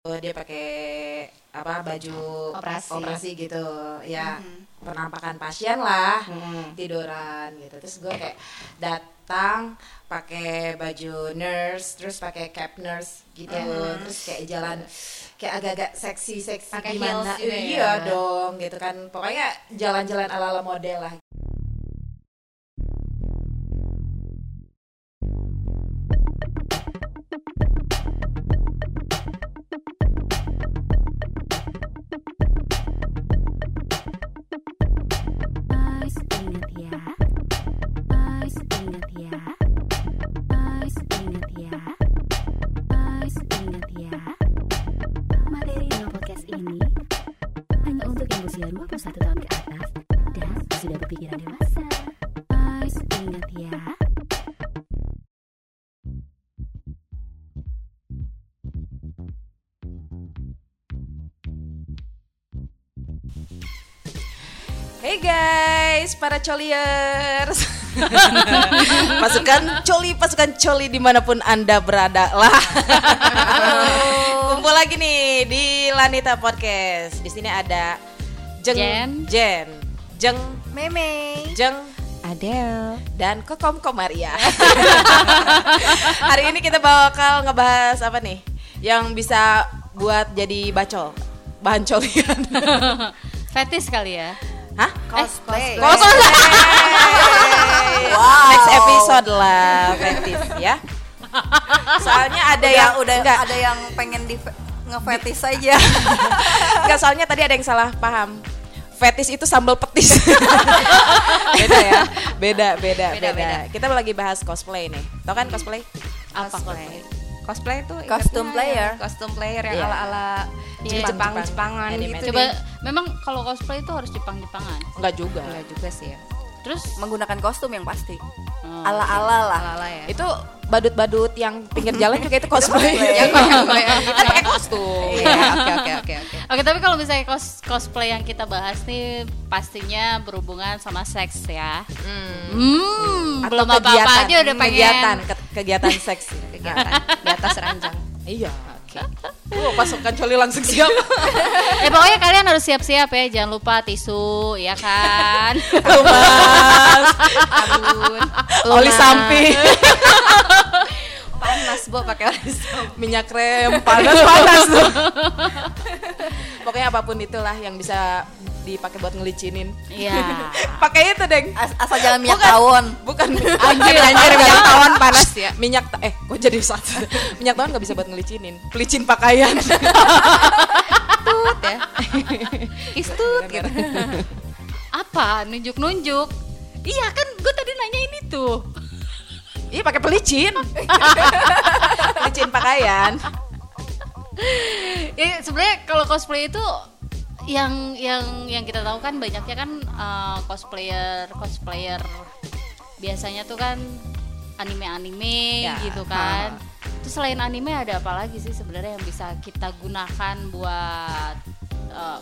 dia pakai apa baju Operasi. operasi gitu ya Mhm. penampakan pasien lah Hmm. tiduran gitu terus gue kayak datang pakai baju nurse terus pakai cap nurse gitu Mhm. terus kayak jalan kayak agak-agak seksi seksi Pakai gimana ya? iya dong gitu kan pokoknya jalan-jalan ala-ala model lah para coliers. pasukan coli, pasukan coli di mana pun anda berada lah. Kumpul lagi nih di Lanita Podcast. Di sini ada Jeng, Jen. Jen, Jeng, Meme. Jeng, Adele. dan Kokom Komaria. Hari ini kita bakal ngebahas apa nih? Yang bisa buat jadi bacol, bahan colian. Fetis kali ya. Hah? Cosplay. Cosplay. Next episode lah, fetis ya. Soalnya ada udah yang udah enggak, ada yang pengen di ngefetis aja enggak soalnya tadi ada yang salah paham. Fetis itu sambal petis. beda ya. Beda, beda, beda, Beda, beda. Kita lagi bahas cosplay nih. Tau kan cosplay? Apa cosplay cosplay itu Kostum ingatnya player. yang kostum player yang Iya. ala-ala Iya, Jepang Jepang. Jepangan Anime. gitu Coba deh. memang kalau cosplay itu harus Jepang-Jepangan. Enggak juga. Enggak juga sih ya Terus menggunakan kostum yang pasti hmm, ala ala lah ala-ala ya Itu badut-badut yang pinggir jalan juga itu cosplay. cosplay. Ya, Cosplay. kan pakai kostum. Iya, oke oke oke oke Oke, tapi kalau misalnya cos cosplay yang kita bahas nih pastinya berhubungan sama seks ya. Hmm. Hmm, Atau belum apa-apa kegiatan, aja udah pengen. kegiatan ke- kegiatan seks kegiatan di atas ranjang. Iya oke. Oh, pasukan coli langsung siap. Ya pokoknya kalian harus siap-siap ya, jangan lupa tisu, ya kan? Lumas, sabun oli samping panas bu pakai oli samping minyak krem panas panas tuh pokoknya apa pun itulah yang bisa dipakai buat ngelicinin. Iya. pakai itu deng. As- asal jangan minyak Bukan. tawon. Bukan. Anjir anjir minyak tawon panas ya. Minyak ta- eh kok jadi satu. Minyak tawon nggak bisa buat ngelicinin. Pelicin pakaian. Tut ya. Istut gitu. Apa? Nunjuk-nunjuk. Iya kan gue tadi nanya ini tuh. iya pakai pelicin. Pelicin pakaian. Ya sebenarnya kalau cosplay itu yang yang yang kita tahu kan banyaknya kan eh, cosplayer cosplayer biasanya tuh kan anime-anime Ya, gitu kan. Terus selain anime ada apa lagi sih sebenarnya yang bisa kita gunakan buat eh,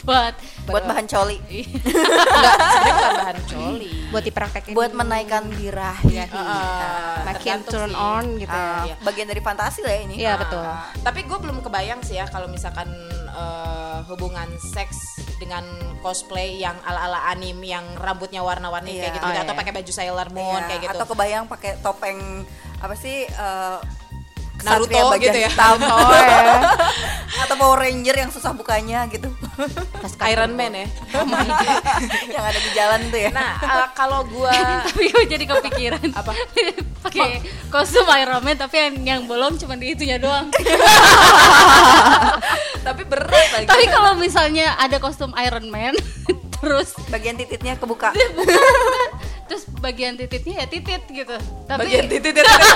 buat buat bahan coli. Enggak sebenarnya bukan bahan coli. Buat dipraktekin. Buat menaikkan birahi Heeh, makin tergantung turn sih. on gitu. Ah, Iya. bagian dari fantasi lah ya ini. Iya betul. Tapi gue belum kebayang sih ya kalau misalkan eh, hubungan seks dengan cosplay yang ala-ala anime yang rambutnya warna-warni Iya. kayak gitu, Oh, atau iya. pakai baju Sailor Moon Iya, kayak gitu. atau kebayang pakai topeng apa sih eh, Naruto ksatria bagian gitu ya. hitam. oh ya atau Power Ranger yang susah bukanya gitu Iron Man ya. yang ada di jalan tuh ya Nah, eh, kalau gue tapi gue jadi kepikiran Apa? pakai kostum Iron Man tapi yang, yang bolong cuma di itunya doang tapi berat lagi. tapi kalau misalnya ada kostum Iron Man terus bagian titiknya kebuka terus bagian titiknya ya titit gitu tapi bagian titit titit. Oh, enggak.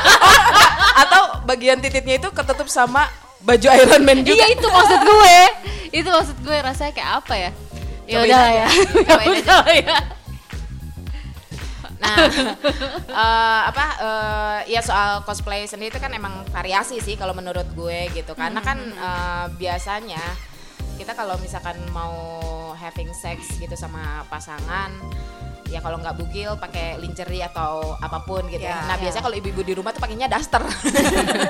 atau bagian tititnya itu ketutup sama baju Iron Man juga. iya itu maksud gue itu maksud gue rasanya kayak apa ya ya udah ya Ya udah ya Nah, eh, apa eh, ya soal cosplay sendiri itu kan emang variasi sih kalau menurut gue gitu. Karena kan eh, biasanya kita kalau misalkan mau having sex gitu sama pasangan ya kalau nggak bugil pakai lingerie atau apa pun gitu ya. Ya, Nah, ya. biasanya kalau ibu-ibu di rumah tuh pakainya daster.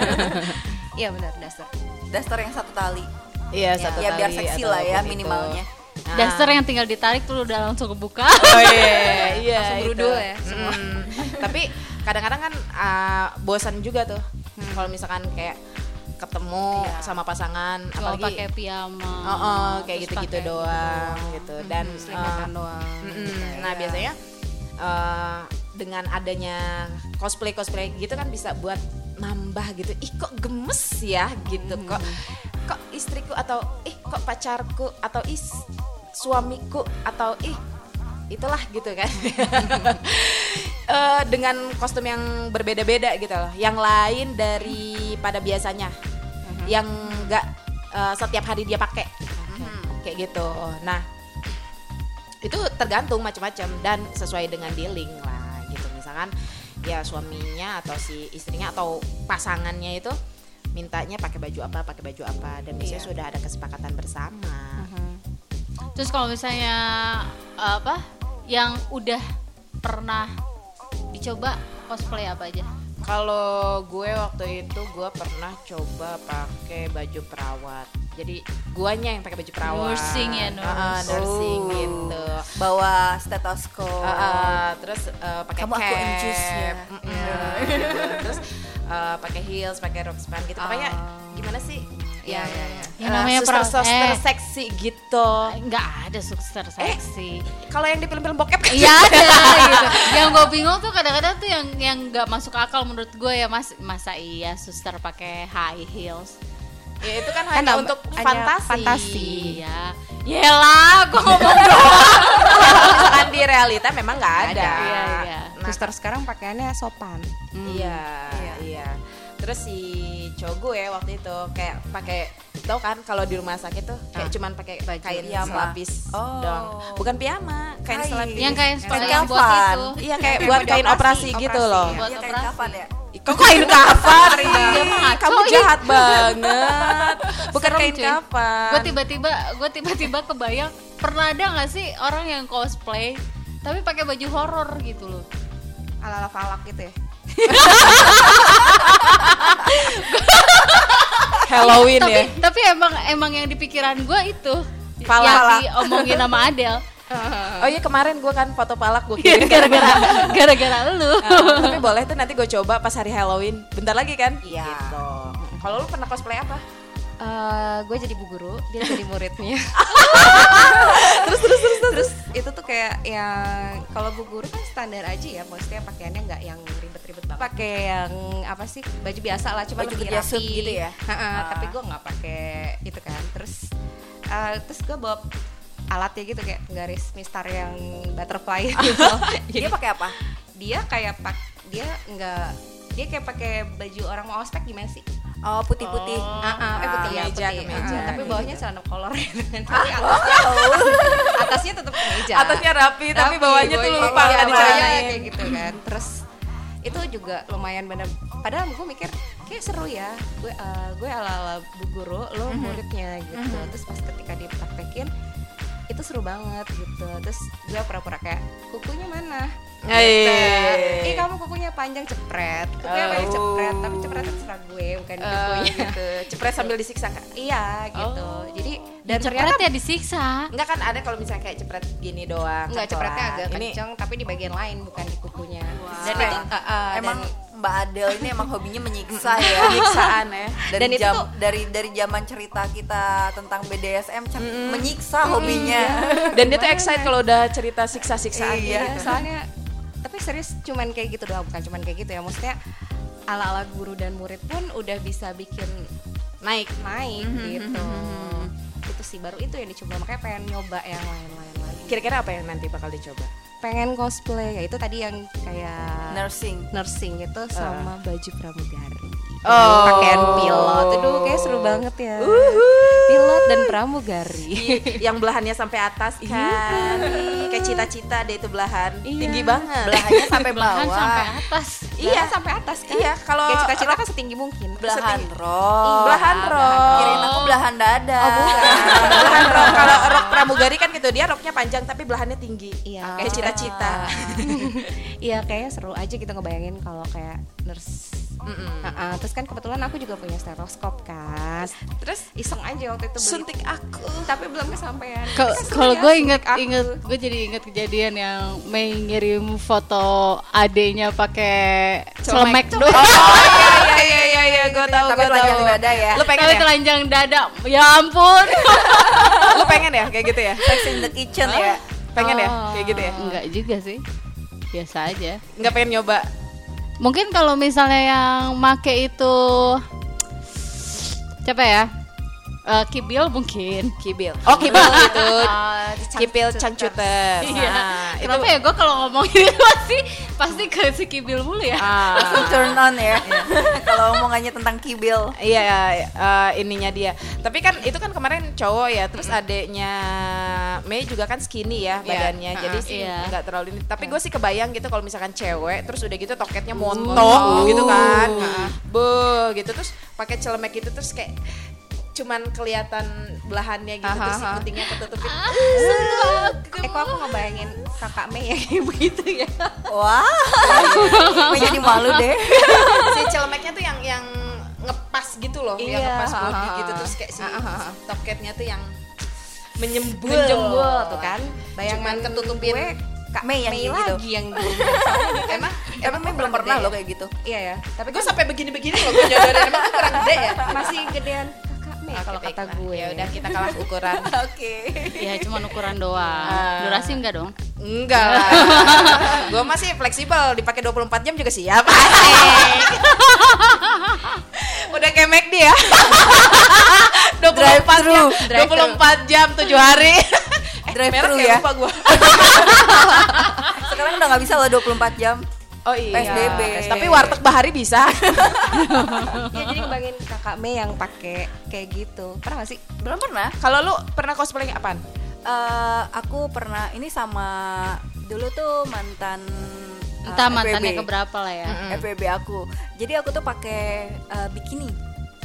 iya benar dasar daster yang satu tali. Iya, satu ya biar tali seksi atau lah ya apa pun itu. minimalnya. Nah. Daster yang tinggal ditarik tuh udah langsung kebuka. Oh iya, iya. Langsung itu. berudul ya, semua. Mm. Tapi kadang-kadang kan uh, bosan juga tuh. Kalau misalkan kayak ketemu Iya. sama pasangan, apalagi pakai piyama. Oh, oh, kayak gitu-gitu pakai doang gitu. Dan Selimutan uh, doang. mm-mm. nah biasanya uh, dengan adanya cosplay cosplay gitu kan bisa buat nambah gitu. Ih kok gemes ya gitu kok. Kok istriku atau ih kok pacarku atau is suamiku atau ih itulah gitu kan. Eh, dengan kostum yang berbeda-beda gitu loh. Yang lain daripada biasanya. Yang enggak setiap hari dia pakai. Kayak gitu. Nah, itu tergantung macam-macam dan sesuai dengan dealing lah gitu misalkan ya suaminya atau si istrinya atau pasangannya itu mintanya pakai baju apa pakai baju apa dan biasanya Iya. sudah ada kesepakatan bersama Terus kalau misalnya apa yang udah pernah dicoba cosplay apa aja? kalau gue waktu itu gue pernah coba pakai baju perawat jadi guanya yang pakai baju perawat Nursing ya, nurse. Ah, ah, nursing Oh. gitu Bawa stetoskop. Ah, ah, terus eh, pakai Kamu aku cap, infuse ya. mm-mm, gitu. terus eh, pakai heels, pakai rok span gitu. Pokoknya gimana sih? Iya, Yang, iya, iya. Yang eh, namanya suster, perawat. suster Eh. seksi gitu. Enggak ada suster seksi. Kalau yang di film-film bokep kan Iya ada gitu. Yang gue bingung tuh kadang-kadang tuh yang yang nggak masuk akal menurut gue ya mas masa iya suster pakai high heels. ya itu kan Kan hanya untuk hanya fantasi. fantasi. Iya. Yelah, gue ngomong doang. Misalkan di realita memang nggak ada. Iya, iya. Nah, Suster sekarang pakaiannya sopan. Iya, Iya. iya. Terus si cowok gue waktu itu kayak pakai tau kan kalau di rumah sakit tuh kayak cuman pakai kain Piyama. selapis Oh. dong. Bukan piyama, kain Kain. selapis. Yang kain Kain yang kafan. itu. Iya kayak Kayak buat kain operasi, operasi, gitu loh. Buat Iya, operasi. kapan ya? Kok kain kafan? Ri? Dia mah ngaco, Kamu jahat banget. Bukan Serem, kain kafan. Gue tiba-tiba gue tiba-tiba kebayang pernah ada nggak sih orang yang cosplay tapi pakai baju horor gitu loh. Ala-ala falak gitu ya. Halloween tapi, ya. Tapi emang emang yang di pikiran gue itu Falak. yang diomongin sama Adel. Oh iya kemarin gue kan foto palak gue Iya, kirim. gara-gara gara-gara lu. Ah, tapi boleh tuh nanti gue coba pas hari Halloween. Bentar lagi kan? Iya. Gitu. Kalau lu pernah cosplay apa? Eh, gue jadi bu guru, dia jadi muridnya. terus terus terus terus itu tuh kayak yang kalau bu guru kan standar aja ya, maksudnya pakaiannya nggak yang ribet-ribet banget. Pakai yang apa sih baju biasa lah, cuma Baju lebih rapi gitu ya? Ha-ha, Ah. Tapi gue nggak pakai itu kan. Terus eh, terus gue bawa alatnya gitu kayak garis mistar yang butterfly gitu. Dia pakai apa? dia kayak pak dia nggak dia kayak pakai baju orang mau ospek gimana sih? Oh, putih-putih. Ah, ah, eh putih ya, kemeja, putih. kemeja. Ah, tapi Gitu. bawahnya celana kolor tapi atasnya atasnya tetap kemeja Atasnya rapi, tapi bawahnya tuh lupa iya, nggak bawahnya dicelain. kayak gitu kan terus itu juga lumayan bener. Padahal gue mikir kayak seru ya. Gue eh, gue ala ala bu guru lo muridnya gitu. Terus pas ketika dipraktekin itu seru banget gitu terus gue pura-pura kayak kukunya mana Eh. Cepret. Ih kamu kukunya panjang cepret Kukunya panjang Oh. cepret Tapi cepretnya terserah gue bukan Eh, kukunya gitu. Cepret sambil disiksa kak. Iya gitu Oh. Jadi Dan dan ternyata cepret ya disiksa. Enggak kan ada kalau misalnya kayak cepret gini doang. Enggak cepretnya agak kenceng Tapi di bagian lain bukan di kukunya Dan Keren. itu uh, uh, Emang dan- Mbak Adel ini emang hobinya menyiksa ya. penyiksaan ya. Dari Dan itu jam tuh- dari dari zaman cerita kita tentang BDSM cem- menyiksa hobinya. Dan dia tuh excited kalau udah cerita siksa-siksaan Iya. Iya, gitu. soalnya tapi serius cuman kayak gitu doang bukan cuman kayak gitu ya maksudnya ala-ala guru dan murid pun udah bisa bikin Naik. naik gitu itu sih baru itu yang dicoba makanya pengen nyoba yang lain-lain lagi Kira-kira apa yang nanti bakal dicoba? Pengen cosplay. Ya itu tadi yang kayak Nursing. nursing itu sama baju pramugari Oh. pakaian pilot itu kayak seru banget ya pilot dan pramugari yang belahannya sampai atas kan. Ih, Kayak cita-cita deh itu belahan. Iya. Tinggi banget. Belahannya sampai Belahan bawah. sampai atas. Iya. sampai atas kan Iya, kalau kayak cita-cita kan setinggi mungkin Belahan Setinggi- rok. Belahan rok. Kirain aku belahan dada. Oh, bukan. belahan rok kalau rok pramugari kan gitu dia roknya panjang tapi belahannya tinggi Iya. kayak cita-cita Iya kayaknya seru aja gitu ngebayangin kalau kayak nurse. Mm-mm. Heeh, terus kan kebetulan aku juga punya stetoskop kan. terus Iseng aja waktu itu beli. suntik aku tapi belum kesampaian. Kalau kan kalau gue ya, inget inget gue jadi inget kejadian yang Mei ngirim foto adenya pakai celemek oh doang. iya iya iya iya gue tahu Tapi gue telanjang tahu dada ya. lu pengen Tapi ya telanjang dada. Ya ampun. lu pengen ya kayak gitu ya Sex in the kitchen ya. pengen ya kayak gitu ya Enggak juga sih. Biasa aja. nggak pengen nyoba Mungkin kalau misalnya yang make itu siapa ya? Eh, Kibil mungkin. kibil oh kibil gitu Ah, kipil cancuter Iya. nah, itu Kenapa ya gue kalau ngomong ini pasti pasti ke si Kibil mulu ya. Langsung turn on ya. Kalau omongannya tentang kibil. Iya, eh, ininya dia. Tapi kan itu kan kemarin cowok ya, terus adeknya Mei juga kan skinny ya badannya, jadi sih Iya. nggak terlalu ini. Tapi gue sih kebayang gitu kalau misalkan cewek, terus udah gitu toketnya montok gitu kan, be gitu terus pakai celemek gitu terus kayak cuman kelihatan belahannya gitu terus si Aha. putingnya ketutupin. Eh kok aku ngebayangin kakak Mei ya kayak begitu ya. Wah. Gue jadi malu deh. si celemeknya tuh yang yang ngepas gitu loh, yang Iya, ngepas body ha, ha. gitu terus kayak si toketnya tuh yang menyembul. Menjembul tuh kan. Cuman ketutupin gue Kak Mei yang Mei gitu. lagi yang emang Emang Mei belum pernah loh kayak gitu. Iya ya. Tapi gue sampai begini-begini loh gue nyodorin emang gue kurang gede ya masih gedean kakak Mei kalau kata baiklah. gue. ya udah kita kalah ukuran Oke. Ya cuma ukuran doang. Ah. Durasi enggak dong? enggak lah gue masih fleksibel dipakai 24 jam juga siap udah kayak McD ya 24 Drive-thru. jam 24 jam 7 hari eh, Drive-thru merek ya. lupa gue Sekarang udah nggak bisa loh 24 jam. Oh iya PSBB. tapi warteg bahari bisa Ya jadi ngebayangin kakak Mei yang pakai kayak gitu. Pernah gak sih? Belum pernah. kalau lu pernah cosplay apaan? Eh, aku pernah ini sama dulu tuh mantan eh, Entah mantannya keberapa lah ya. FWB aku. Jadi aku tuh pakai eh, bikini.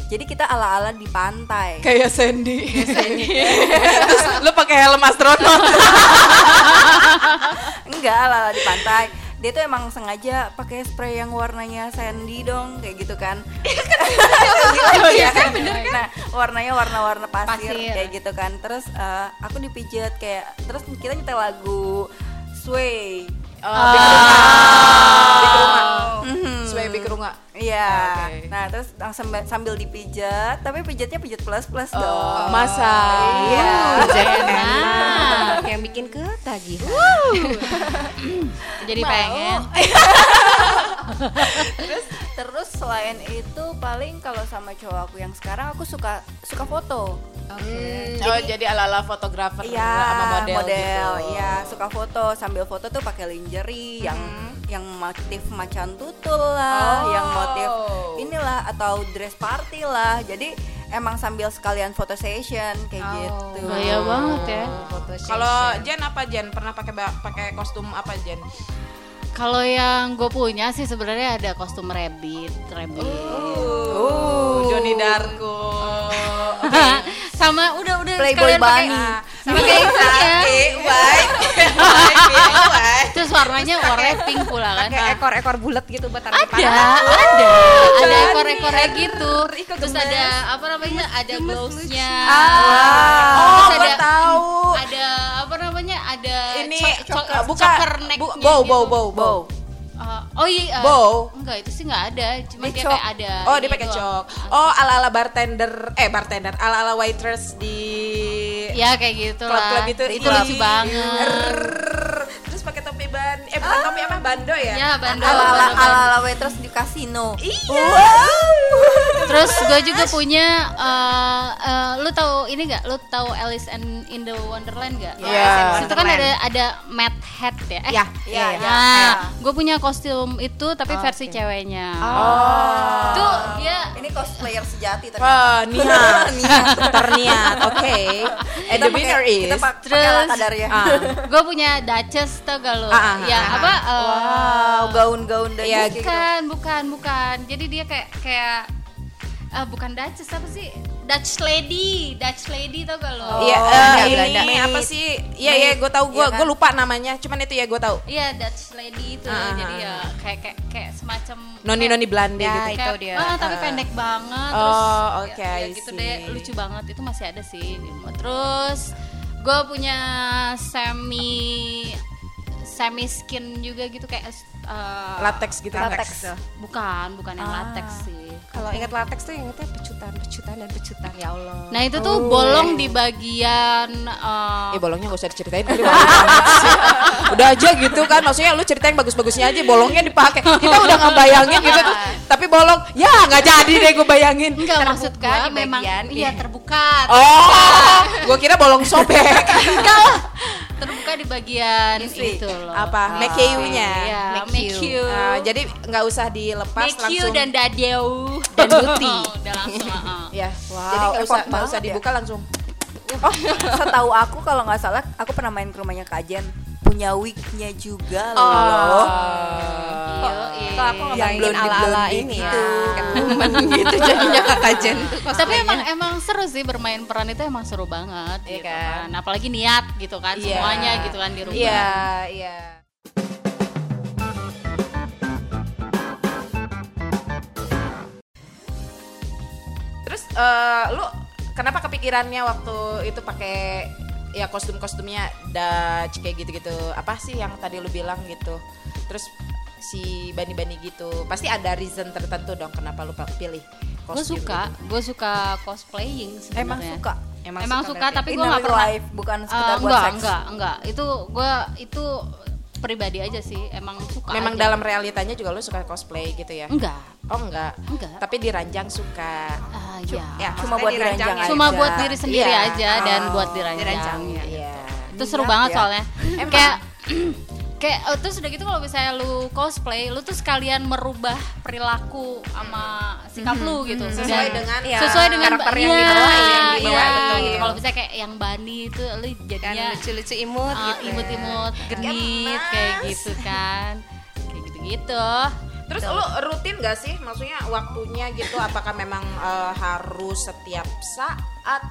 Jadi kita ala-ala di pantai. kayak Sandy. Terus lu pakai helm astronot. Enggak ala-ala di pantai. Dia tuh emang sengaja pakai spray yang warnanya sandy dong, kayak gitu kan. Iya kan bener kan? Nah, warnanya warna-warna pasir, Pasir. kayak gitu kan. Terus eh, aku dipijat kayak terus kita nyetel lagu Sway. Oh. Runga. Iya. Oke. Nah, terus langsung sambil dipijat, tapi pijatnya pijat plus-plus dong. Oh, masa. Iya. Enak. yang bikin ketagihan. Jadi pengen. terus terus selain itu paling kalau sama cowok aku yang sekarang aku suka suka foto. Hmm, oh jadi ala-ala fotografer Iya, sama model, model. gitu. Iya, suka foto sambil foto tuh pakai lingerie yang yang motif macan tutul lah, Oh. yang motif inilah atau dress party lah. Jadi emang sambil sekalian foto session kayak gitu. Gaya banget ya. Kalau Jen apa Jen? Pernah pakai pakai kostum apa Jen? Kalau yang gue punya sih sebenarnya ada kostum rabbit, rabbit. Oh, Johnny Darko. sama udah udah Playboy pakai- Bunny. sama kayak itunya. white, white. Terus warnanya warnanya pink pula kan. kayak ekor-ekor bulat gitu buat taruh ada, ada, ada ekor-ekornya gitu. Terus ada apa namanya? Ada glowsnya. Oh, Terus gue ada tahu. ada apa namanya? Ada Ini bukan bu- bow, gitu. bow, bow, bow. Oh iya. uh, Bow. Enggak, itu sih enggak ada. Cuma Dia kayak ada. Oh, dia pakai cok. Oh, ala-ala bartender, eh bartender, ala-ala waitress di Ya kayak gitu lah. klub-klub. Itu Ih. lucu banget. Pakai topi ban, eh bukan topi apa bando ya? Ya, bando. ala ala ala ala waitress di kasino. Iya. Terus gue juga punya uh, uh, lu tahu ini gak? Lu tahu Alice and in the Wonderland gak? Iya. Situ kan ada ada Mad Hat ya. Eh, Ya, Iya, iya. Nah, gue punya kostum itu tapi versi ceweknya. Oh. Itu dia Ini cosplayer sejati ternyata. Wah, niat, terniat. Oke. And Kita the winner is kita pak- pakai Terus- kadarnya. Ah. gue punya Duchess tau gak lo? Ah, ah, yang ah, apa? uh, Wow, gaun-gaun dan Iya, gitu. bukan, bukan, bukan. Jadi dia kayak kayak eh, bukan Duchess apa sih? Dutch lady, Dutch lady tau gak lo? Iya, Oh, iya, ini Belanda. apa sih? Iya, iya, gue tahu, gue Iya kan? gue lupa namanya. Cuman itu ya gue tahu. Iya Dutch lady itu, Ah, jadi ah, ya kayak kayak kayak semacam Noni-noni Belanda Ya, gitu. itu kayak, dia. ah, tapi Ah. pendek banget. Oh, oke, ya, ya I gitu deh, lucu banget. Itu masih ada sih. Terus gue punya semi semi skin juga gitu kayak uh, Latex gitu. Latex. Bukan, bukan yang Ah. latex sih. Kalau ingat latex tuh ingetnya pecutan, pecutan dan pecutan ya Allah. Nah itu tuh bolong di bagian uh, Eh bolongnya gak usah diceritain kali. Udah aja gitu kan Maksudnya lu ceritain bagus-bagusnya aja Bolongnya dipakai Kita udah ngebayangin gitu tuh Tapi bolong Ya nggak jadi deh gue bayangin enggak maksud terbuka di memang iya iya. terbuka. Oh Gue kira bolong sobek Enggak. Terbuka di bagian Isi. itu loh. Apa Mekeu-nya Iya, Make make you. you. Ah, Jadi nggak usah dilepas make you langsung dan dadeu Dan buti. Udah langsung. Ya Wow, Jadi nggak usah, nggak usah ya. dibuka langsung Oh, setahu aku kalau nggak salah, aku pernah main ke rumahnya Kajen punya wignya juga loh. Oh. Iya, iya. Kalau aku Yang ngebayangin ala-ala ini ya, gitu. Catwoman gitu jadinya kakak Jen. Tapi emang emang seru sih bermain peran itu emang seru banget Iya gitu kan? kan. Apalagi niat gitu kan Iya. semuanya gitu kan di rumah. Iya Iya Terus eh, lu kenapa kepikirannya waktu itu pakai ya kostum-kostumnya Dutch kayak gitu-gitu? Apa sih yang tadi lu bilang gitu? Terus si bani-bani gitu. Pasti ada reason tertentu dong kenapa lu pilih Gue suka, gue suka cosplaying sebenarnya. Emang suka. Emang, suka, berarti. tapi gue nggak pernah. life, bukan Eh, sekedar buat enggak, seks. enggak, enggak. Itu gue itu pribadi aja sih. Emang suka. Memang aja. dalam realitanya juga lu suka cosplay gitu ya? Enggak, Oh enggak. enggak. Tapi di ranjang suka. Iya. Ya, Cuma buat dirancang diranjang ya. Cuma aja. buat diri sendiri Iya. aja dan Oh, buat diranjang. dirancang, iya. Iya. Itu seru Minat banget ya. soalnya. Emang. Kayak kayak oh, terus udah gitu kalau misalnya lu cosplay, lu tuh sekalian merubah perilaku sama sikap lu gitu. Sesuai Dan- dengan Iya, sesuai dengan karakter yang iya, dibawain, yang iya, dibawain, betul. gitu. Kalau misalnya kayak yang Bani itu lu Kan jadinya lucu-lucu imut uh, gitu. ya. imut-imut, genit kayak gitu kan. Kayak gitu-gitu. Terus lu rutin gak sih? Maksudnya waktunya gitu apakah memang eh, harus setiap saat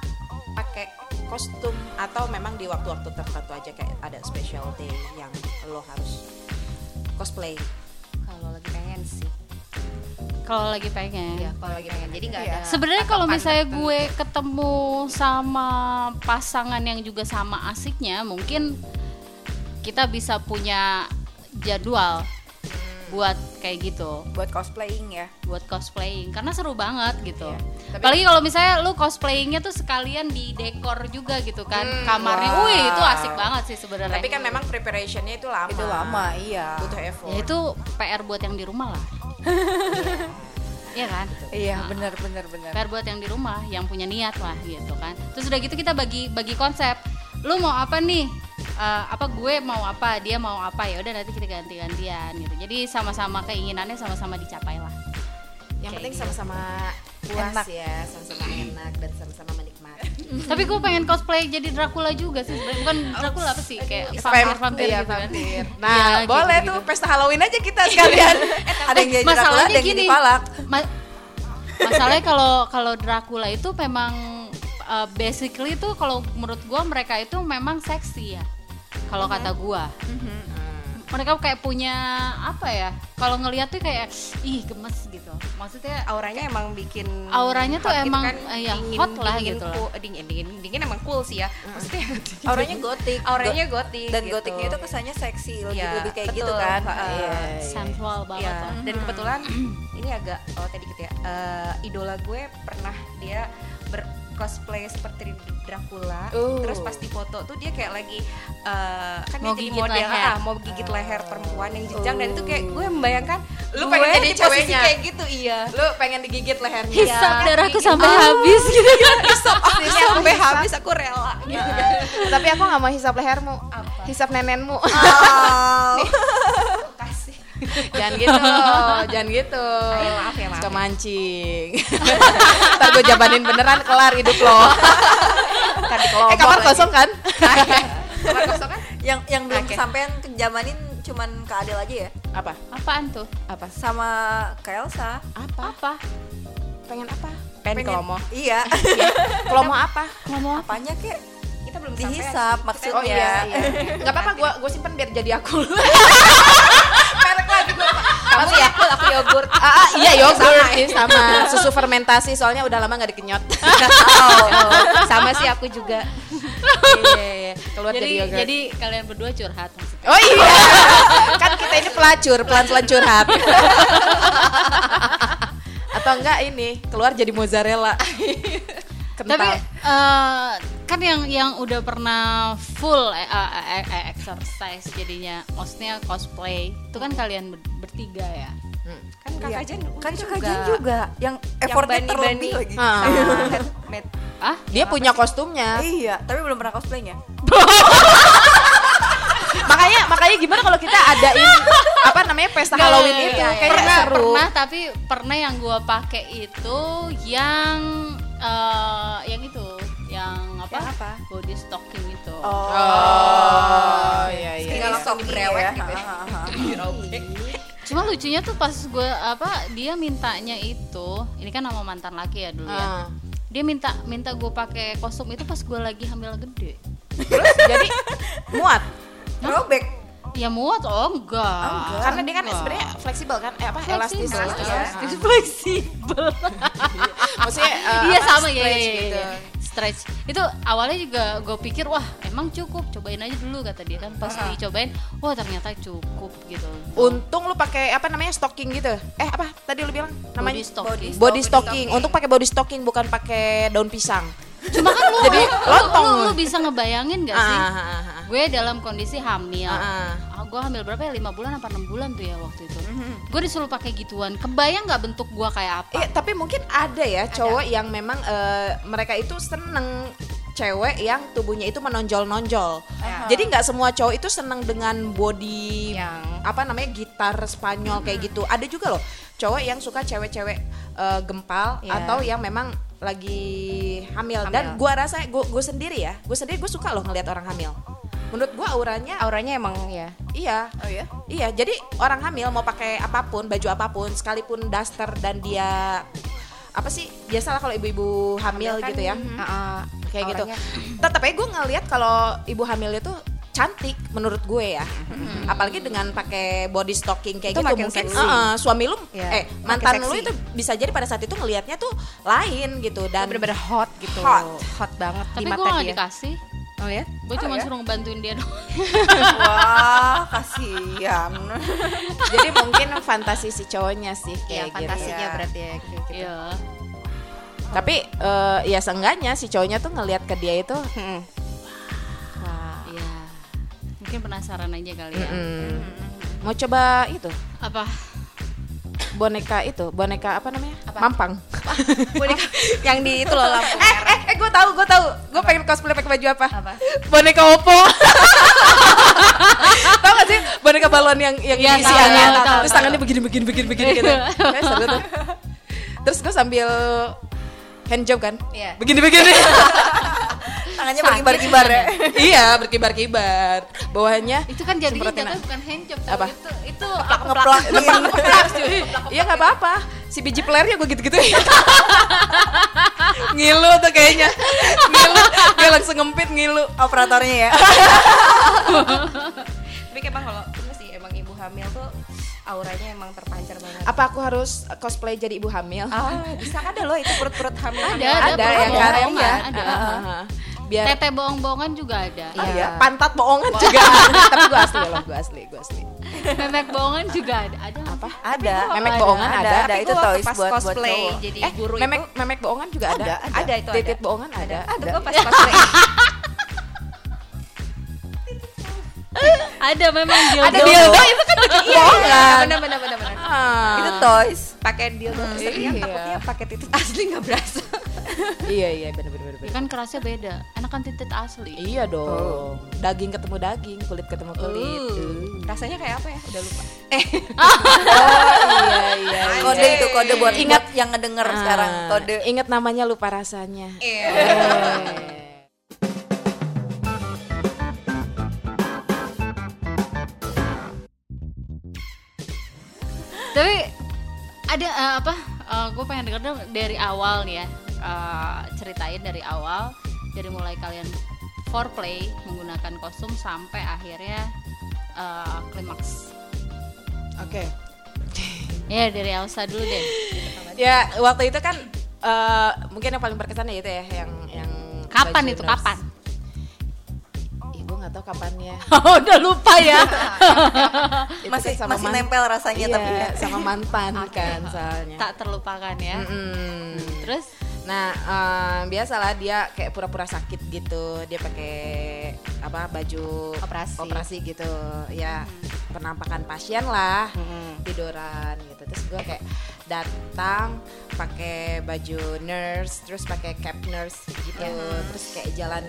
pakai kostum atau memang di waktu-waktu tertentu aja kayak ada special day yang lo harus cosplay? Kalau lagi pengen sih. Kalau lagi pengen. Ya, kalau lagi pengen. Jadi nggak Iya. ada. Sebenarnya kalau misalnya tertentu. gue ketemu sama pasangan yang juga sama asiknya, mungkin kita bisa punya jadwal buat kayak gitu, buat cosplaying ya. buat cosplaying karena seru banget gitu. Tapi- Apalagi kalau misalnya lu cosplayingnya tuh sekalian di dekor juga gitu kan, Hmm, kamarnya, wow. wih itu asik banget sih sebenarnya. Tapi kan memang preparationnya itu lama. Itu lama, iya. Butuh effort. ya itu PR buat yang di rumah lah. Iya kan? Iya, Nah. benar benar benar. PR buat yang di rumah yang punya niat lah gitu kan terus udah gitu kita bagi bagi konsep lu mau apa nih Eh, apa gue mau apa dia mau apa ya udah nanti kita ganti gantian gitu jadi sama-sama keinginannya sama-sama dicapai lah Yang Kayak penting gitu. sama-sama puas Enak. ya, sama-sama enak dan sama-sama menikmati. tapi gue pengen cosplay jadi Dracula juga sih sebenarnya. bukan Dracula apa sih kayak Vamp- vampir vampir iya, gitu kan vampir. Iya, Nah, gitu, boleh gitu. tuh pesta Halloween aja kita sekalian. Ada yang jadi Dracula, ada yang gini jadi palak. ma- masalahnya kalau kalau Dracula itu memang uh, basically tuh kalau menurut gua mereka itu memang seksi ya kalau kata gua mereka kayak punya apa ya kalau ngelihat tuh kayak ih gemes gitu maksudnya auranya emang bikin Auranya tuh hot gitu emang, kan, eh, ya, dingin, hot lah dingin, gitu cool- eh, dingin dingin dingin emang cool sih ya maksudnya Auranya gotik. auranya gotik dan gitu. gotiknya itu kesannya seksi, lebih, Iya, lebih kayak betul. gitu kan. Heeh. Iya. sensual banget Iya, tuh. dan kebetulan ini agak oh tadi gitu ya. eh, idola gue pernah dia ber cosplay seperti Dracula. Uh. Terus pas di foto tuh dia kayak lagi eh, kan Mau dia jadi gigit model leher. ah, mau gigit leher perempuan yang jenjang dan itu kayak gue membayangkan Lu gue pengen jadi ceweknya? kayak gitu iya. Lu pengen digigit lehernya. hisap Iya. darahku sampai habis gitu Ini sampai habis aku rela gitu. Tapi aku nggak mau hisap lehermu. Apa? Hisap nenenmu. Oh. Jangan gitu, jangan gitu. Ayo, maaf ya, maaf Suka ya. mancing. Ntar gue jabanin beneran kelar hidup lo. Tadi eh kamar kosong kan? Kamar kosong kan? yang yang belum Oke. kesampaian kejamanin cuman ke Adel aja ya Apa? apaan tuh Apa? sama ke Elsa Apa? apa Pengen apa? pengen kelomo Iya. Kalau mau apa? ngomong Apanya kek? Belum Dihisap maksudnya. Oh iya, iya. Nggak apa-apa, gue gue simpen biar jadi aku. Merek lagi gue. kamu Yakult aku yogurt Ah, ah, iya yogurt sama, sama susu fermentasi soalnya udah lama nggak dikenyot. oh, oh. sama sih aku juga Iya, iya, keluar jadi, jadi yogurt. jadi kalian berdua curhat maksudnya Oh iya, kan kita ini pelacur, pelan-pelan curhat. Atau enggak ini keluar jadi mozzarella. Kental. tapi eh, kan yang yang udah pernah full eh, eh, eh, eh, exercise jadinya maksudnya cosplay itu kan kalian ber- bertiga ya kan kakak Jen Kan juga. Kak Jen juga yang effortnya bani-bani. terlebih lagi. Ah. Met- met- ah dia punya kostumnya. Iya, tapi belum pernah cosplaynya. makanya makanya gimana kalau kita adain apa namanya pesta Halloween Nggak, itu nggak. kayaknya pernah seru. pernah tapi pernah yang gua pakai itu yang eh, yang itu yang apa, Yang apa? body stocking itu Oh, iya iya. Tinggal iya. langsung dibrewek ya. gitu ya. Ha, ha, ha. cuma lucunya tuh pas gue apa dia mintanya itu ini kan sama mantan laki ya dulu ya Ah. dia minta minta gue pakai kostum itu pas gue lagi hamil gede Terus jadi muat. Throwback. ya muat oh enggak, Karena dia kan Enggak. sebenarnya fleksibel kan, eh apa elastis. Fleksibel, ya. elastis, fleksibel. Maksudnya eh, iya apa, sama ya, ya, gitu. ya. Stretch itu awalnya juga gue pikir wah emang cukup cobain aja dulu kata dia kan pas dicobain wah ternyata cukup gitu Untung lu pakai apa namanya stocking gitu. Eh apa tadi lu bilang namanya body stocking body stocking. Untuk pakai body stocking bukan pakai daun pisang. cuma kan lu Jadi, lu, lontong. lu, lu bisa ngebayangin gak sih ah, ah. gue dalam kondisi hamil Ah, ah. Gue hamil berapa ya lima bulan apa enam bulan tuh ya waktu itu Mhm. gue disuruh pakai gituan kebayang nggak bentuk gue kayak apa Iya, tapi mungkin ada ya cowok yang memang eh, mereka itu seneng cewek yang tubuhnya itu menonjol-nonjol. Jadi nggak semua cowok itu seneng dengan body Yang- apa namanya gitar Spanyol kayak gitu. Ada juga loh cowok yang suka cewek-cewek eh, gempal Iya. atau yang memang lagi hamil. Hamil. Dan gua rasa gue gue sendiri ya, gue sendiri gue suka loh ngelihat orang hamil. Menurut gua auranya auranya emang ya? Iya. Oh ya? Iya, jadi orang hamil mau pakai apa pun, baju apa pun, sekalipun daster dan dia apa sih biasalah kalau ibu-ibu hamil, kan, gitu ya, uh-uh, kayak gitu. auranya. Tetap aja gue ngeliat kalau ibu hamil itu cantik menurut gue ya, apalagi dengan pakai body stocking kayak Itu gitu mungkin. seksi. uh-uh, suami lu, Iya, eh mantan lu itu bisa jadi pada saat itu ngelihatnya tuh lain gitu dan bener-bener hot gitu. Hot. hot banget. Tapi di gue dia. dikasih oh ya gue cuma ya? suruh ngebantuin dia doang Wah, kasihan. jadi mungkin fantasi si cowoknya sih ya kayak gitu. fantasinya Iya. berarti ya kayak gitu Iya. Tapi eh, ya seenggaknya si cowoknya tuh ngelihat ke dia itu Mm-mm. wah Iya. Mungkin penasaran aja kali ya. Mm-mm. Mau coba itu Apa? boneka itu, boneka apa namanya? Mampang. boneka yang di itu loh lampu eh, eh, eh, gue tahu, gue tahu. Gue pengen cosplay pakai baju apa? Apa? Boneka Oppo. tahu gak sih boneka balon yang yang Iya, diisi tahu, angin, tahu, tahu, terus tahu. tangannya begini begini begini begini gitu. Seru tuh. Terus gue sambil hand job kan? Iya. Begini begini. Tangannya berkibar-kibar ya. iya, berkibar-kibar. Bawahnya Itu kan semprotin jatuh bukan handjob Apa? Itu itu Ngeplak. Iya nggak apa-apa. Si biji pelernya gue gitu-gitu. ngilu tuh kayaknya. Ngilu. Dia langsung ngempit ngilu. Operatornya ya. tapi emang kalau sih emang ibu hamil tuh auranya emang terpancar banget Apa aku harus cosplay jadi ibu hamil? ah bisa ada loh itu perut-perut hamil Ada, ada, ada ada. Ah, ah, ah. Biar Tete bohong-bohongan juga ada. Oh Iya. iya, pantat bohongan juga ada. Tapi gue asli loh, gue asli, gue asli. Memek bohongan juga ada. Ada Apa? Ada. Memek bohongan ada. Ada, Tapi itu toys buat buat cosplay cowok. jadi Eh, guru memek itu memek bohongan juga ada. Ada, ada. ada itu Titit bohongan ada. ada. gua pas cosplay Ada memang dildo. Ada dildo itu kan baju bohongan. bener bener bener bener Ah. Itu toys. pakai dildo terus Iya. iya. takutnya pakai titik asli nggak berasa Iya iya benar benar Ya benar. kan kerasnya beda. Enak kan titit asli. Iya dong. Daging ketemu daging, kulit ketemu kulit. Uh. rasanya kayak apa ya udah lupa Oh iya iya. Kode itu kode buat Ingat. ingat yang ngedenger Ah, sekarang. Kode. Ingat namanya lupa rasanya. Iya. Tapi ada eh, apa gue pengen denger dong dari awal nih ya eh, ceritain dari awal dari mulai kalian foreplay menggunakan kostum sampai akhirnya eh, klimaks Oke. ya dari Elsa dulu deh Ya waktu itu kan eh, mungkin yang paling berkesan ya itu ya yang yang kapan itu nurse. kapan nggak tahu kapannya. udah lupa ya masih sama masih nempel rasanya Iya, tapi ya. sama mantan kan soalnya. tak terlupakan ya Mm-mm. terus Nah, em, biasalah dia kayak pura-pura sakit gitu. Dia pakai apa baju Operasi. operasi gitu. Ya, penampakan pasien lah. Mm-mm. Tiduran gitu. Terus gue kayak datang pakai baju nurse, terus pakai cap nurse gitu. Terus kayak jalan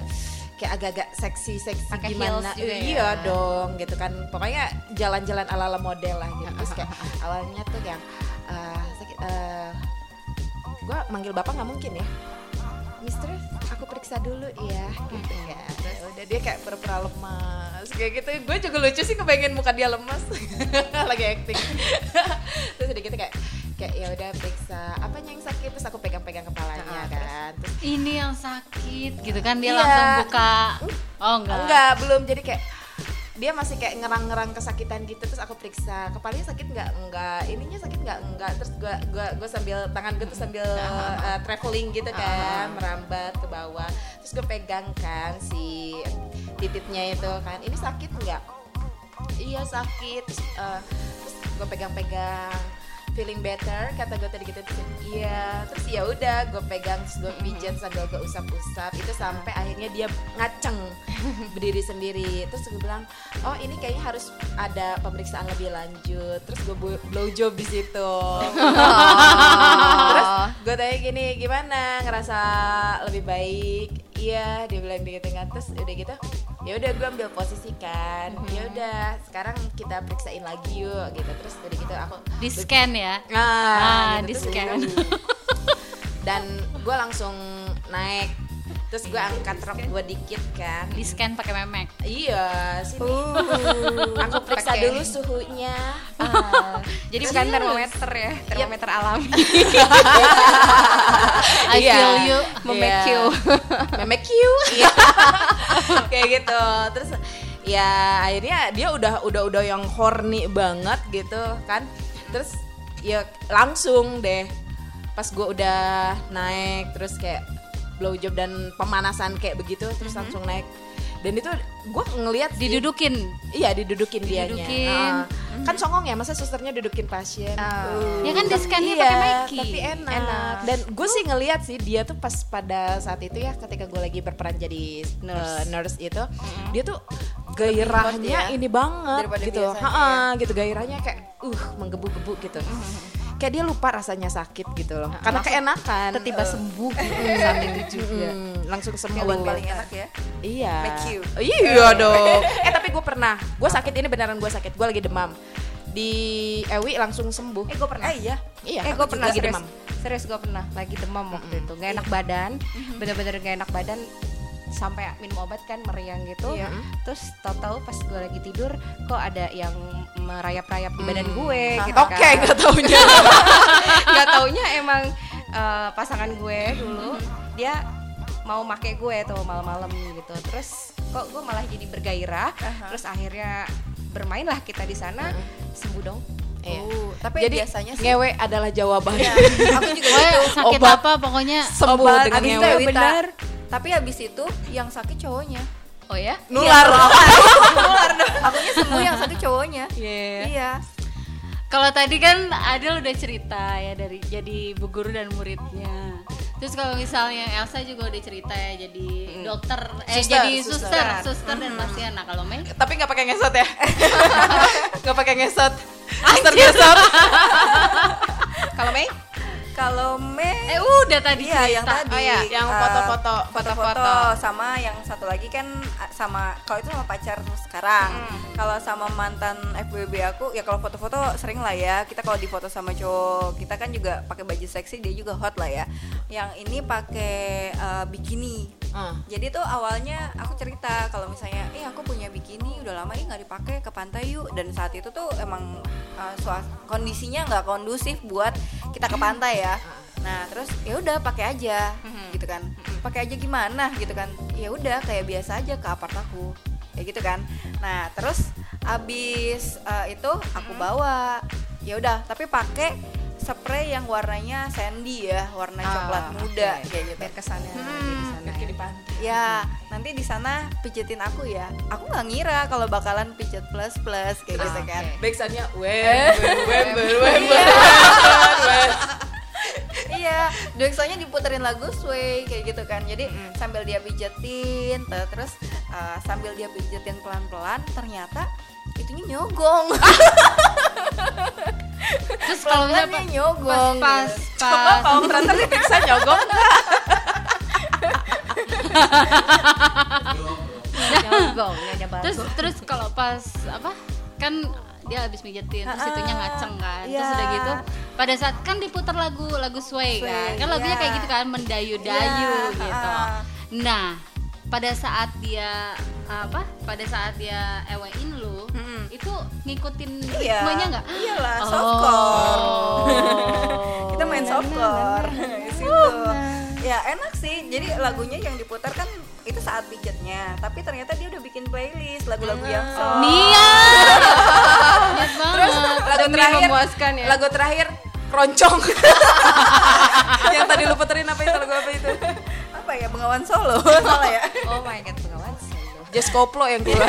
kayak agak-agak seksi-seksi gimana. juga iya ya? dong gitu kan. Pokoknya jalan-jalan ala-ala model lah gitu. Terus kayak awalnya tuh yang eh, sakit eh, gue manggil bapak nggak mungkin ya Mister, aku periksa dulu ya, gitu ya. Terus udah dia kayak pura-pura lemas, kayak gitu. Gue juga lucu sih kebayangin muka dia lemas, lagi acting. terus udah gitu kayak, kayak ya udah periksa apanya yang sakit, terus aku pegang-pegang kepalanya kan. Terus ini yang sakit gitu kan dia Iya. langsung buka oh enggak enggak, belum. Jadi kayak dia masih kayak ngerang-ngerang kesakitan gitu terus aku periksa. Kepalanya sakit nggak? Enggak ininya sakit nggak? Enggak terus gua gua gua sambil tangan gue tuh sambil uh, traveling gitu kan merambat ke bawah. Terus gue pegang kan si titiknya itu kan. Ini sakit nggak? Iya sakit. Terus, uh, terus gue pegang-pegang feeling better kata gue tadi gitu terus, iya. Terus ya udah gue pegang terus gue pijat sambil gue usap-usap. Itu sampai akhirnya dia ngaceng berdiri sendiri. Terus gue bilang oh ini kayaknya harus ada pemeriksaan lebih lanjut. Terus gue blow job di situ. Terus gue tanya gini gimana? Ngerasa lebih baik? Iya dia bilang gitu kan. Terus udah gitu ya udah gue ambil posisi kan. Ya udah sekarang kita periksain lagi yuk gitu. Terus udah gitu aku di scan ya? Nah, Ah, gitu, di scan. udah. dan gue langsung naik terus gue angkat rok gue dikit kan di scan pakai memek iya sini Uh. aku periksa Pakai. dulu suhunya Ah, jadi bukan Serius? termometer ya, termometer alami. I Iya. feel you Memek Iya. you. memek you Iya. kayak gitu terus ya akhirnya dia udah udah udah yang horny banget gitu kan terus ya langsung deh pas gue udah naik terus kayak blowjob dan pemanasan kayak begitu terus langsung naik dan itu gue ngelihat sih- didudukin iya didudukin dianya Didudukin. Ah. kan songong ya masa susternya dudukin pasien Uh. Ya kan di scan-nya Iya, pakai Mikey. tapi enak. Enak. Dan gue sih ngeliat sih dia tuh pas pada saat itu ya ketika gue lagi berperan jadi nurse, nurse itu, dia tuh gairahnya ya. ini banget Daripada gitu. biasanya Ha-ha, gitu gairahnya kayak uh menggebu-gebu gitu. Kayak dia lupa rasanya sakit gitu loh. Karena keenakan. Tiba-tiba Eh, sembuh saat itu juga. mm, langsung sembuh. Paling enak ya. Iya. Make you. Iya dong. eh tapi gue pernah. Gue sakit ini beneran gue sakit. Gue lagi demam. Di Ewi langsung sembuh. Eh gue pernah. Eh iya. Iya. eh gue pernah juga serius. demam. Serius gue pernah lagi demam waktu itu. Gak enak badan, bener-bener gak enak badan sampai minum obat kan meriang gitu. Iya. Terus tahu-tahu pas gue lagi tidur kok ada yang merayap-rayap di badan gue gitu Oke, kan. nggak taunya. Gak taunya emang eh, pasangan gue dulu dia mau make gue tuh malam-malam gitu. Terus kok gue malah jadi bergairah. Terus akhirnya bermainlah kita di sana sembuh dong. Iya. Uh, tapi Jadi biasanya sih ngewe adalah jawabannya. aku juga gitu. sakit Obat. apa pokoknya Sembuh Obat, dengan abis itu ngewe. ya. Benar. Tapi habis itu yang sakit cowoknya. oh ya Nular. Nular dong. Akunya sembuh yang sakit cowoknya. Iya. Iya. Kalau tadi kan Adel udah cerita ya dari jadi bu guru dan muridnya. Terus kalau misalnya Elsa juga udah cerita ya jadi dokter eh Suster, jadi suster. suster, suster dan pasien. Nah, kalau Mei Tapi nggak pakai ngesot ya? Nggak pakai ngesot. Master ngesot. Kalau Mei Kalau Mei eh udah tadi Iya yang tadi. Oh iya, yang eh, foto-foto. foto-foto sama yang satu lagi kan sama kalau itu sama pacar sekarang. Kalau sama mantan FWB aku ya kalau foto-foto sering lah ya. Kita kalau difoto sama cowok kita kan juga pakai baju seksi dia juga hot lah ya. Yang ini pakai eh, bikini Ah. Jadi tuh awalnya aku cerita kalau misalnya, eh aku punya bikini udah lama nih nggak dipakai ke pantai yuk. Dan saat itu tuh emang uh, suas- kondisinya nggak kondusif buat kita ke pantai ya. Nah terus ya udah pakai aja gitu kan. Pakai aja gimana gitu kan? Ya udah kayak biasa aja ke apart aku kayak gitu kan. Nah terus abis uh, itu aku bawa ya udah tapi pakai spray yang warnanya sandy ya warna Ah, coklat muda oke. kayak gitu biar kesannya di ya. di pantai. Ya, nanti di sana pijetin aku ya. Aku nggak ngira kalau bakalan pijet plus plus kayak gitu kan. Backsoundnya wember, wember, wember, iya, soalnya diputerin lagu Sway kayak gitu kan. Jadi sambil dia pijetin, te- terus uh, sambil dia pijetin pelan-pelan, ternyata itunya nyogong. Terus kalau misalnya Pelan-pelannya pas nyogong. pas, gitu. Coba pas kalau ternyata diperiksa nyogong nggak? nyogong nyonya bagus terus terus kalau pas apa kan dia habis mijetin terus itunya ngaceng kan terus iya. udah gitu pada saat kan diputar lagu lagu sway, kan Sway, kan lagunya iya. kayak gitu kan mendayu-dayu Iya, gitu ah. nah pada saat dia apa pada saat dia ewein lu itu ngikutin Iya. ritmenya nggak Iyalah, Oh. softcore. Kita main softcore. Di situ. Ya enak sih. Jadi lagunya yang diputar kan itu saat pijetnya, tapi ternyata dia udah bikin playlist lagu-lagu yang soft. Nia banget Lagu Demi terakhir, memuaskan ya. lagu terakhir keroncong. yang tadi lu puterin apa itu lagu apa itu? Apa ya Bengawan Solo salah ya. oh my god pengawan solo Just koplo yang keluar.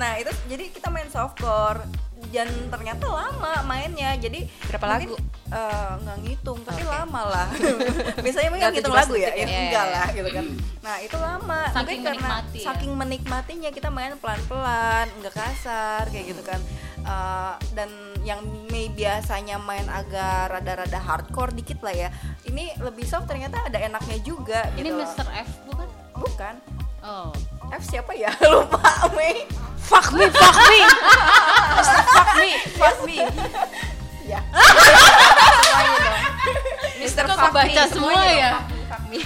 Nah itu jadi kita main softcore dan ternyata lama mainnya. Jadi Berapa mungkin, lagu? eh, nggak ngitung tapi lama lah. Biasanya mungkin Nggak ngitung 17 lagu ya, ya ya. enggak lah gitu kan. Nah itu lama. Saking mungkin karena menikmati ya. saking menikmatinya kita main pelan-pelan, nggak kasar kayak gitu kan. Eh, dan yang Mei biasanya main agak rada-rada hardcore dikit lah ya. Ini lebih soft ternyata ada enaknya juga. ini gitu. Mr. F bukan bukan. oh F siapa ya? Lupa Mei. fuck me, fuck me. Mr. fuck me, fuck me. Ya. Mr. kok fuck me. kebaca semua ya fuck me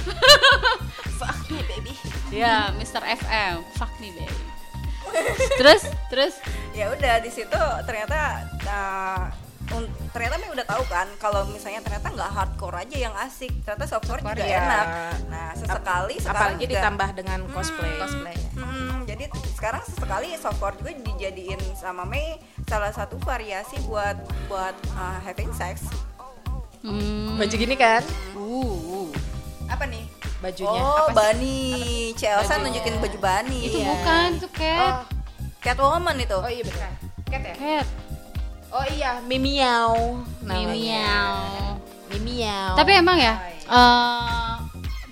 Fuck me, baby. ya Mr. FM fuck me baby terus terus ya udah di situ ternyata uh, un- ternyata Mei udah tahu kan kalau misalnya ternyata nggak hardcore aja yang asik ternyata softcore, juga ya. enak nah sesekali sekarang Apalagi juga, ditambah dengan cosplay. cosplay Hmm, jadi sekarang sesekali softcore juga dijadiin sama Mei salah satu variasi buat buat uh, having sex hmm. Baju gini kan? uh, uh. apa nih Bajunya. oh Apa? Bani Chelsea nunjukin baju Bani itu Iya. bukan itu cat Oh, Catwoman itu oh iya benar. Cat ya? cat Oh iya, Mimiau. Mimiau. Mimiau. Tapi emang ya eh,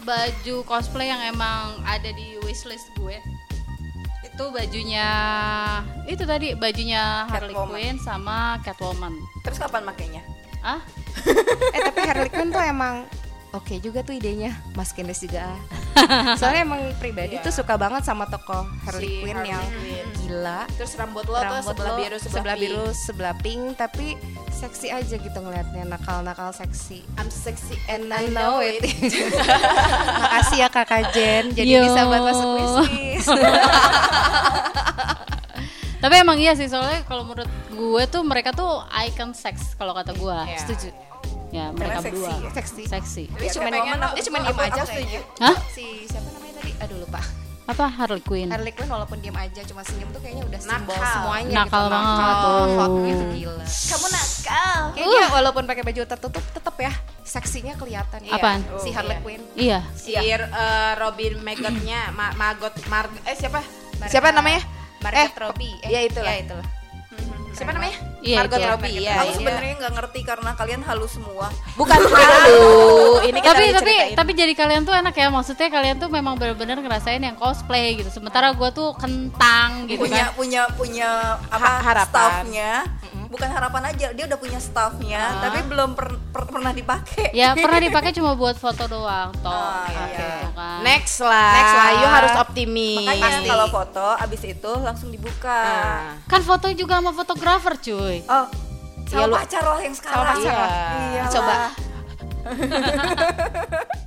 baju cosplay yang emang ada di wishlist gue itu bajunya itu tadi bajunya Harley Catwoman. Quinn sama Catwoman. terus kapan makainya Ah, eh tapi Harley Quinn tuh emang oke juga tuh idenya maskinless juga ah. soalnya emang pribadi Iya. tuh suka banget sama tokoh Harley Si Quinn Harley yang Quinn. gila Terus rambut lo tuh Rambut sebelah lo biru sebelah, sebelah pink. biru sebelah pink tapi seksi aja gitu ngeliatnya nakal-nakal seksi I'm sexy and I know it makasih ya kakak Jen jadi Yo. bisa buat masuk tapi emang iya sih soalnya kalau menurut gue tuh mereka tuh icon sex kalau kata gue. Iya. setuju Ya, mereka seksi berdua. ya. seksi Seksi. dia Ya, cuma dia cuma aku- diem aja setuju. kayaknya Hah? si siapa namanya tadi aduh lupa Apa Harley Quinn? Harley Quinn walaupun diem aja cuma senyum tuh kayaknya udah simbol Nakal. semuanya Nakal gitu banget. nakal hot Oh. gitu gila kamu nakal kayaknya walaupun pakai baju tertutup tetap ya seksinya kelihatan Iya. Apaan? si Oh, Harley iya. Quinn Iya. Si eh, Robin Magotnya, Ma Magot Mar eh siapa? Mar- siapa namanya? Margot Eh, Robbie iya, itulah. ya itulah Siapa namanya? Iya, Margot itu. Robbie ya. aku iya. sebenarnya nggak ngerti karena kalian halus semua bukan halu. Ini kan tapi tapi tapi jadi kalian tuh enak ya maksudnya kalian tuh memang benar-benar ngerasain yang cosplay gitu sementara gue tuh kentang gitu punya kan punya punya apa Ha- harapan. staffnya bukan harapan aja dia udah punya staffnya Ah. tapi belum per- per- pernah dipakai ya pernah dipakai cuma buat foto doang toh Ah, gitu iya. kan. Next lah. Next lah. You harus optimis. makanya kalau foto abis itu langsung dibuka Nah. kan foto juga sama fotografer cuy oh sama Iya, lu- pacar lah yang sekarang pacar lah. Iyalah. Coba.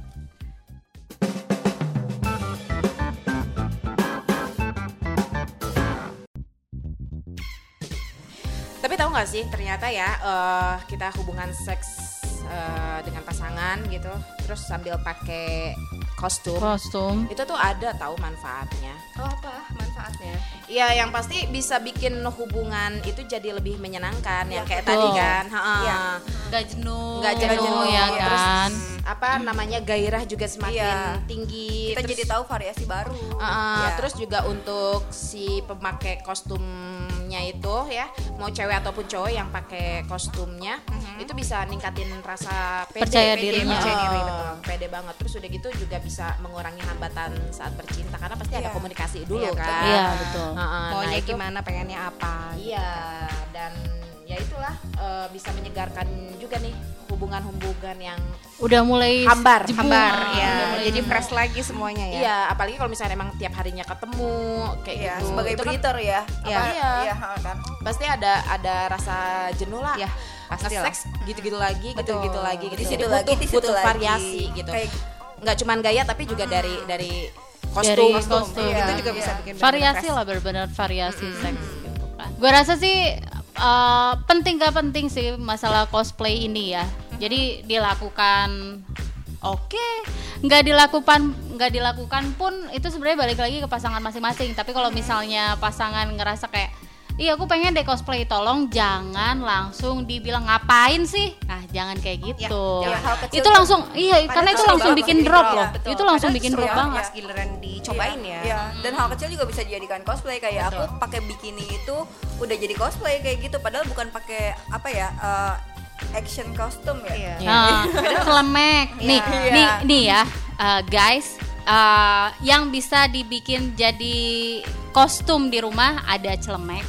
nggak sih ternyata ya eh, kita hubungan seks eh, dengan pasangan gitu, terus sambil pakai kostum, Kostum. itu tuh ada tahu manfaatnya. Oh apa manfaatnya? Iya, yang pasti bisa bikin hubungan itu jadi lebih menyenangkan, yang kayak betul. tadi kan. Iya. Nggak jenuh. Nggak jenuh, ya terus kan. apa namanya gairah juga semakin Iya. tinggi. kita terus- jadi tahu variasi baru Uh, Ya. Terus juga untuk si pemakai kostumnya itu ya, mau cewek ataupun cowok yang pakai kostumnya, itu bisa ningkatin rasa pede, Percaya pede, dirinya. percaya diri, Oh. betul, pede banget. Terus udah gitu juga bisa mengurangi hambatan saat bercinta karena pasti ada Iya. komunikasi dulu Iya, kan. Iya, betul. Uh, uh, Maunya nah itu- gimana, pengennya apa? Iya, dan ya itulah uh, bisa menyegarkan juga nih hubungan-hubungan yang Udah mulai Hambar, jebul. Hambar Ah, ya, mulai jadi fresh lagi semuanya ya. Iya, apalagi kalau misalnya emang tiap harinya ketemu kayak Iya, gitu. sebagai Itu kan ya Iya. Apa- Iya. iya kan pasti ada ada rasa jenuh lah. Iya, pasti lah. Nge-seks gitu-gitu lagi, gitu-gitu lagi. Gitu. Di Jadi butuh, lagi, di situ butuh lagi. variasi gitu. Kayak Nggak cuman gaya tapi juga dari dari kostum. Dari kostum. Itu Iya, juga iya. bisa bikin variasi lah benar-benar variasi seks gitu kan. Gue rasa sih eh, penting gak penting sih masalah cosplay ini ya. Jadi dilakukan oke, nggak dilakukan nggak dilakukan pun itu sebenarnya balik lagi ke pasangan masing-masing. Tapi kalau misalnya pasangan ngerasa kayak Iya aku pengen deh cosplay. Tolong jangan langsung dibilang ngapain sih? Nah jangan kayak gitu. Jangan hal kecil. itu langsung iya karena itu seru langsung bikin drop. loh Betul. itu langsung bikin drop ya, banget. Pas giliran dicobain ya. Iya, dan hal kecil juga bisa dijadikan cosplay. Kayak aku pakai bikini itu udah jadi cosplay kayak gitu. Padahal bukan pakai apa ya eh, action costume ya. Iya. Nah, celemek. Nih, Iya. nih, nih ya, uh, guys. uh, yang bisa dibikin jadi kostum di rumah ada celemek,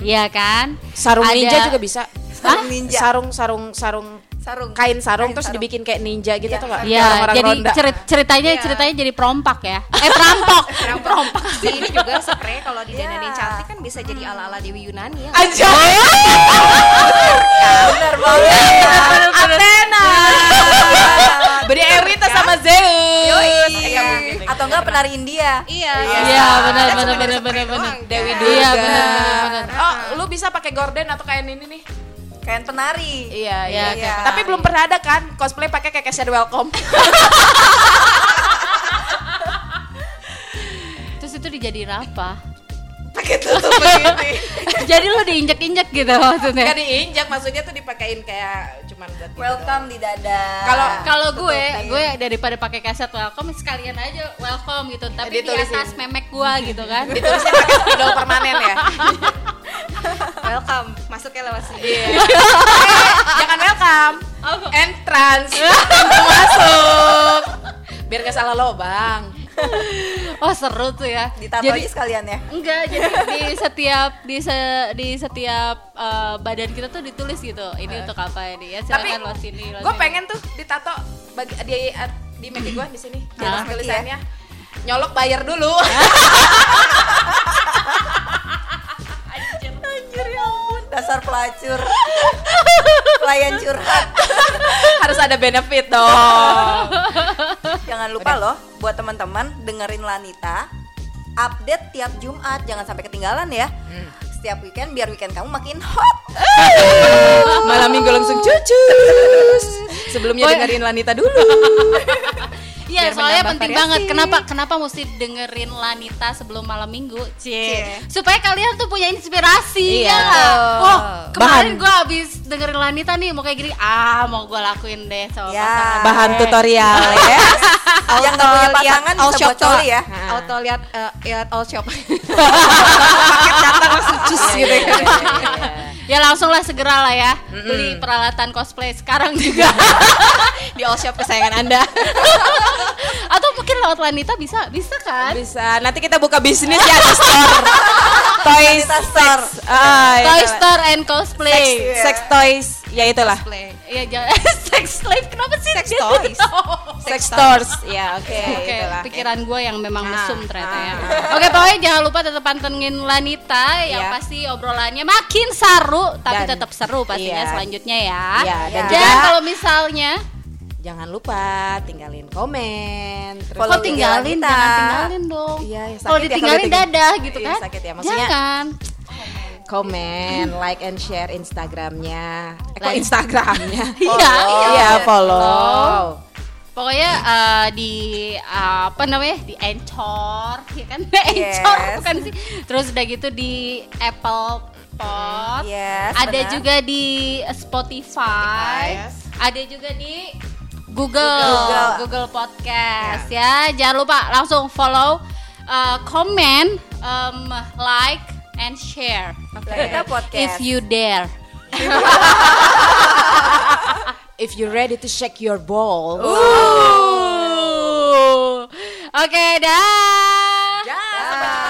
Iya kan? Sarung Ada- ninja juga bisa. Sarung ninja. Sarung sarung sarung Sarung. kain sarung Kain terus sarung. dibikin kayak ninja gitu Iya, tuh sarung. Iya, jadi ronda. cerit- ceritanya Iya. ceritanya jadi perompak ya. Eh perampok. Perompak sih ini juga spray kalau didandanin Iya. cantik kan bisa jadi ala-ala Dewi Yunani ya. Aja. Benar banget. Enggak penari India. Iya, Iya, benar Ada benar benar benar benar. doang, Dewi? Durga. Iya, benar benar benar. Oh, lu bisa pakai gorden atau kain ini nih? Kain penari. Iya, Iya, iya. Tapi belum pernah ada kan cosplay pakai kayak Cashier Welcome. Terus itu dijadiin apa? pakai tutup begini. jadi lu diinjek-injek gitu maksudnya. Gak diinjak, maksudnya tuh dipakein kayak cuman buat gitu Welcome di dada. Kalau- Kalau gue, gue daripada pakai kaset welcome sekalian aja welcome gitu, tapi di Ditulisin. atas memek gue gitu kan. Ditulisnya pakai spidol permanen ya. Welcome, masuknya lewat sini. Iya. Eh, jangan welcome. Entrance. Pintu masuk. Biar gak salah lobang. Oh seru tuh ya. ditato jadi sekalian ya. enggak jadi di setiap di se- di setiap eh, badan kita tuh ditulis gitu. Ini untuk apa ini ya? Tapi Silakan lo sini. lo gue pengen tuh ditato bagi di di Meki gue di sini. Di atas Hah? tulisannya. Nyolok bayar dulu. Dasar pelacur. Pelayan curhat. Harus ada benefit dong. Jangan lupa loh buat teman-teman dengerin Lanita update tiap Jumat jangan sampai ketinggalan ya. Setiap weekend biar weekend kamu makin hot. Malam minggu langsung cucus. Sebelumnya dengerin Lanita dulu. Iya, soalnya penting variasi. banget. Kenapa kenapa mesti dengerin Lanita sebelum malam minggu? Cie. Cie. Supaya kalian tuh punya inspirasi Iya. ya. nggak? Oh, kemarin Bahan. gue habis dengerin Lanita nih mau kayak gini. Ah, mau gue lakuin deh sama Ya. pasangan. Bahan gue. tutorial ya. Yang nggak punya pasangan all bisa shop buat coli ya. Nah. Auto lihat eh, lihat all shop. Cus gitu ya. Ya langsung lah segera lah ya beli peralatan cosplay sekarang juga. Di all shop kesayangan Anda. Atau mungkin lewat Lanita bisa bisa kan? Bisa. Nanti kita buka bisnis ya di store. Toys Store. Ah, ya Toy salah. Store and Cosplay. Sex- Sex toys. Ya itulah. Play. Iya jangan sex slave kenapa sih? Sex toys. Sex stores. Ya, oke. Oke, itulah. pikiran gue yang memang Nah, mesum ternyata ya. ah. Oke, pokoknya jangan lupa tetap pantengin Lanita yang Iya. pasti obrolannya makin seru, tapi Dan- tetap seru pastinya iya. selanjutnya ya. Iya, dan Dan juga- kalau misalnya Jangan lupa tinggalin komen. Terus kok tinggalin, jangan tinggalin dong. Iya, ya, kalau ya ditinggalin kalau ditinggal- dadah gitu Iya, kan. sakit ya, maksudnya- Jangan. Komen, like and share Instagramnya. Eh, kok Like- Instagramnya? Iya, Iya, follow. Pokoknya eh, di eh, apa namanya di Anchor, ya kan? Anchor Yes. bukan sih. Terus udah gitu di Apple Pod. Yes, ada benar. juga di Spotify. Spotify, yes. Ada juga di Google Google. Google, Podcast ya. Jangan lupa langsung follow, eh, comment, em, like and share. Okay. Kita podcast. If you dare. If you ready to shake your ball. Ooh. Oke, okay, dah. Dah. Da.